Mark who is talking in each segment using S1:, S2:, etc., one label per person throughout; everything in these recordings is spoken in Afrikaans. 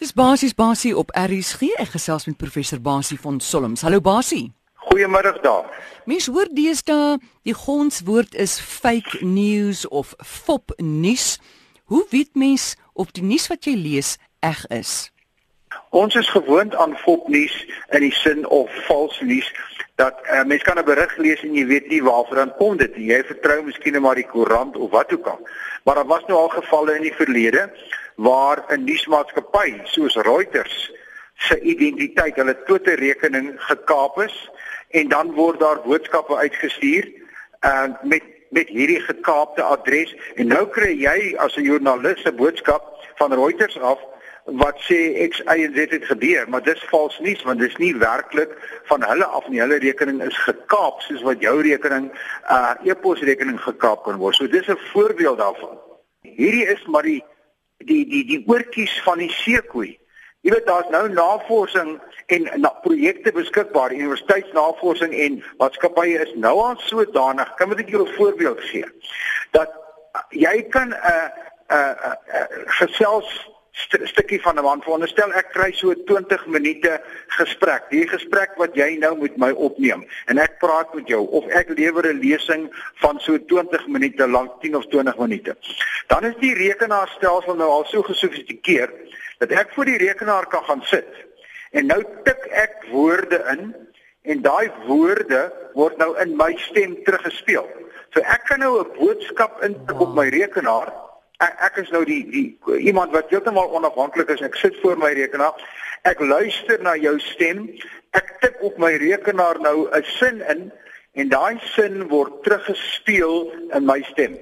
S1: Dis basies basie op RSG. Ek gesels met professor Basie van Solms. Hallo Basie.
S2: Goeiemiddag daar.
S1: Mens hoor deesdae die gonswoord is fake news of fop nuus. Hoe weet mens of die nuus wat jy lees eg is?
S2: Ons is gewoond aan fop nuus in die sin of vals nuus dat uh, mens kan 'n berig lees en jy weet nie waarvoor dan kom dit nie. Jy vertrou miskien maar die koerant of wat ook al. Maar daar was nou al gevalle in die verlede waar 'n nuusmaatskappy soos Reuters se identiteit, hulle Twitter-rekening gekaap is en dan word daar boodskappe uitgestuur uh met met hierdie gekaapte adres en nou kry jy as 'n joernalis 'n boodskap van Reuters af wat sê X Y en Z het gebeur, maar dis vals nuus want dis nie werklik van hulle af nie. Hulle rekening is gekaap soos wat jou rekening uh e-posrekening gekaap kan word. So dis 'n voorbeeld daarvan. Hierdie is maar die die die die oortjies van die seekoei. Jy weet daar's nou navorsing en na projekte beskikbaar, universiteitsnavorsing en maatskappye is nou al sodanig. Kan ek jou 'n voorbeeld gee? Dat jy kan 'n uh, 'n uh, uh, uh, gesels st stukkie van 'n man veronderstel ek kry so 20 minute gesprek. Die gesprek wat jy nou met my opneem en ek praat met jou of ek lewer 'n lesing van so 20 minute lank, 10 of 20 minute. Dan is die rekenaarstelsel nou al so gesofistikeerd dat ek voor die rekenaar kan gaan sit en nou tik ek woorde in en daai woorde word nou in my stem teruggespeel. So ek kan nou 'n boodskap intik op my rekenaar ek, ek is nou die die iemand wat heeltemal onafhanklik is. Ek sit voor my rekenaar. Ek luister na jou stem. Ek tik op my rekenaar nou 'n sin in en daai sin word teruggespeel in my stem.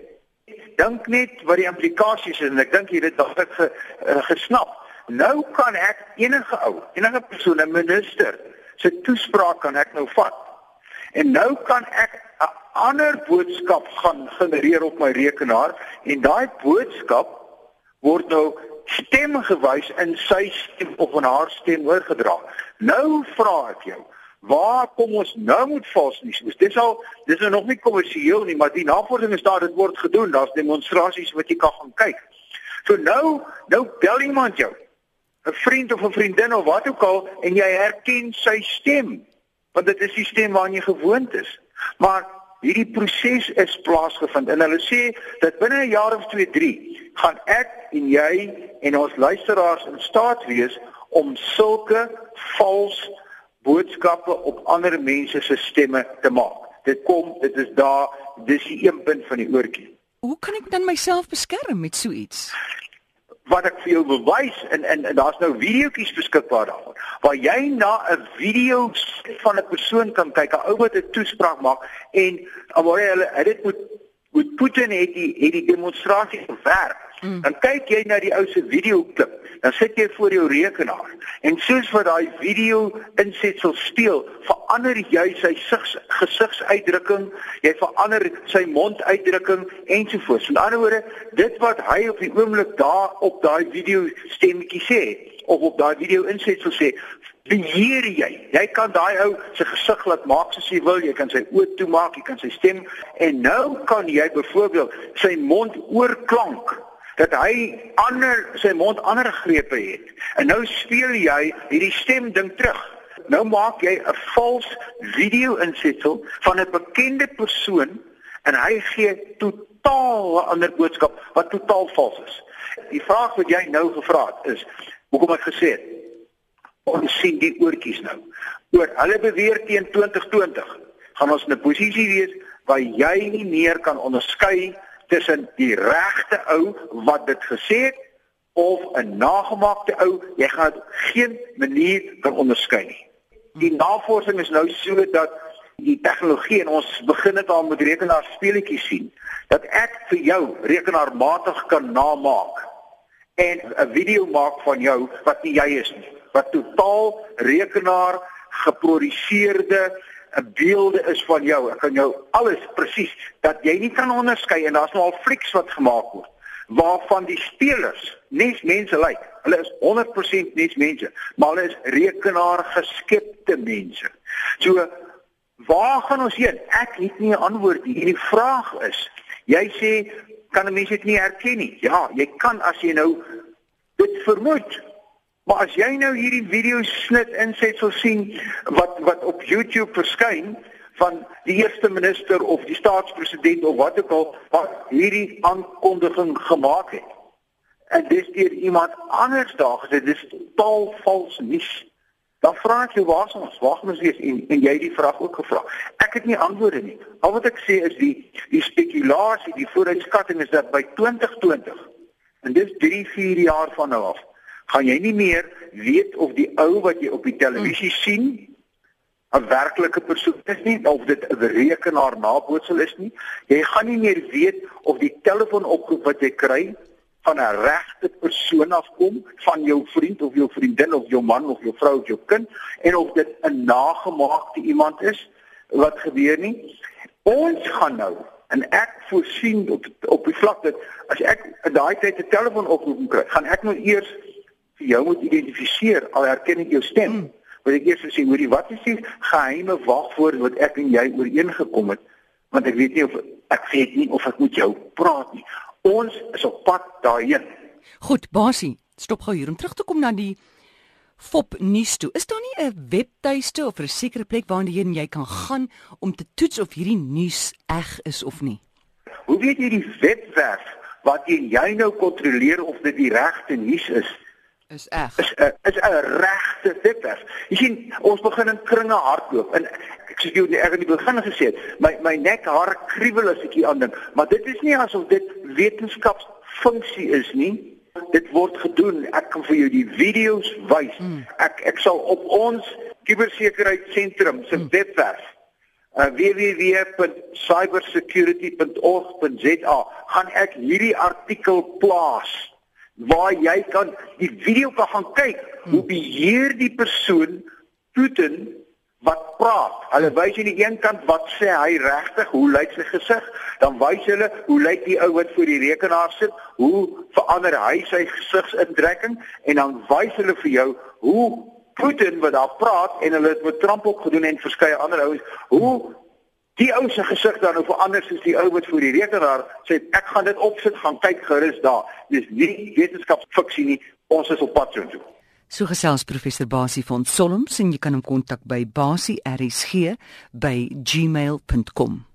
S2: Dink net wat die implikasies is en ek dink jy dit dalk ge, uh, gesnap. Nou kan ek enige ou, enige persoon, 'n minister se toespraak kan ek nou vat. En nou kan ek ander boodskap gaan genereer op my rekenaar en daai boodskap word nou stemgewys in sy stem of in haar stem oorgedra. Nou vra ek jou, waar kom ons nou met vals nuus? Dis al dis nou nog nie kommersieel nie, maar die navorsing is daar dit word gedoen. Daar's demonstrasies wat jy kan gaan kyk. So nou, nou bel iemand jou. 'n Vriend of 'n vriendin of wat ook al en jy herken sy stem. Want dit is die stem waarna jy gewoond is. Maar hierdie proses is plaasgevind en hulle sê dat binne 'n jaar of 2, 3 gaan ek en jy en ons luisteraars in staat wees om sulke vals boodskappe op ander mense se stemme te maak. Dit kom, dit is daar, dis die een punt van die oortjie.
S1: Hoe kan ek dan myself beskerm met so iets?
S2: Wat ek vir jou bewys en en, en daar's nou videoetjies beskikbaar daarvan waar jy na 'n video van 'n persoon kan kyk, 'n ou wat 'n toespraak maak en hy hulle dit moet moet Putin het die het die demonstrasie gewerk. Mm. Dan kyk jy na die ou se video klip. Dan sit jy voor jou rekenaar en soos wat daai video insetsel speel, verander jy sy gesigsuitdrukking, jy verander sy monduitdrukking ensovoorts. Met ander woorde, dit wat hy op die oomblik daar op daai video stemmetjie sê of op daai video insetsel sê, beheer jy. Jy kan daai ou se gesig laat maak soos jy wil, jy kan sy oë toemaak, jy kan sy stem en nou kan jy byvoorbeeld sy mond oorklank dat hy ander sy mond ander grepe het. En nou speel jy hierdie stem ding terug. Nou maak jy 'n vals video insetsel van 'n bekende persoon en hy gee totaal 'n ander boodskap wat totaal vals is. Die vraag wat jy nou gevra het is, hoekom ek gesê het ons sien die oortjies nou. Oor hulle beweer teen 2020 gaan ons in 'n posisie wees waar jy nie meer kan onderskei tussen die regte ou wat dit gesê het of 'n nagemaakte ou, jy gaan geen manier kan onderskei nie. Die navorsing is nou so dat die tegnologie en ons begin dit al met rekenaar speletjies sien dat ek vir jou rekenaarmatig kan namaak en 'n video maak van jou wat nie jy is nie wat totaal rekenaar geproduseerde beelde is van jou. Ek kan jou alles presies dat jy nie kan onderskei en daar's nou al flieks wat gemaak word waarvan die spelers nes mense lyk. Hulle is 100% nes mense, maar hulle is rekenaar geskepte mense. So waar gaan ons heen? Ek het nie 'n antwoord nie. Die vraag is, jy sê kan 'n mens dit nie herken nie? Ja, jy kan as jy nou dit vermoed. Maar as jy nou hierdie video snit inset sal sien wat wat op YouTube verskyn van die eerste minister of die staatspresident of wat ook al wat hierdie aankondiging gemaak het. En dis deur iemand anders daar gesê dis totaal vals nuus. Dan vra ek jou waar ons wag ons wees en en jy het die vraag ook gevra. Ek het nie antwoorde nie. Al wat ek sê is die die spekulasie, die vooruitskatting is dat by 2020 en dis 3, 4 jaar van nou af gaan jy nie meer weet of die ou wat jy op die televisie sien 'n werklike persoon is nie of dit 'n rekenaar nabootsel is nie. Jy gaan nie meer weet of die telefoonoproep wat jy kry van 'n regte persoon afkom, van jou vriend of jou vriendin of jou man of jou vrou of jou kind en of dit 'n nagemaakte iemand is wat gebeur nie. Ons gaan nou en ek voorsien op op die vlak dat as ek in daai tyd 'n telefoonoproep kry, gaan ek nou eers vir jou moet identifiseer al herken ek jou stem. Hmm wil ek eers sê hoorie wat is die geheime wagwoord wat ek en jy ooreengekom het want ek weet nie of ek weet nie of ek met jou praat nie ons is op pad daarheen
S1: goed basie stop gou hier om terug te kom na die Fop nuus toe. Is daar nie 'n webtuiste of 'n sekere plek waarheen jy kan gaan om te toets of hierdie nuus reg is of nie?
S2: Hoe weet jy die webwerf wat jy nou kontroleer of dit die regte nuus is?
S1: Is eg.
S2: Is 'n is 'n regte webwerf. Jy sien, ons begin in kringe hardloop en ek sê jy het eers in die begin gesê het, my my nek haar kriebel as ek hier aan dink, maar dit is nie asof dit wetenskapsfunksie is nie. Dit word gedoen. Ek kan vir jou die video's wys. Hmm. Ek ek sal op ons kubersekuriteit se hmm. webwerf uh, www.cybersecurity.org.za gaan ek hierdie artikel plaas waar jy kan die video kan gaan kyk hoe beheer die persoon Putin wat praat. Hulle wys aan die een kant wat sê hy regtig, hoe lyk sy gesig? Dan wys hulle hoe lyk die ou wat voor die rekenaar sit, hoe verander hy sy gesigsindrukking en dan wys hulle vir jou hoe Putin wat daar praat en hulle het met Trump ook gedoen en verskeie ander ouens, hoe die ou se gesig dan nou verander soos die ou wat voor die rekenaar sê ek gaan dit opsit gaan kyk gerus daar. Dis nie wetenskapsfiksie nie ons is op pad so toe.
S1: So gesels professor Basie van Solms en jy kan hom kontak by basiersg by gmail.com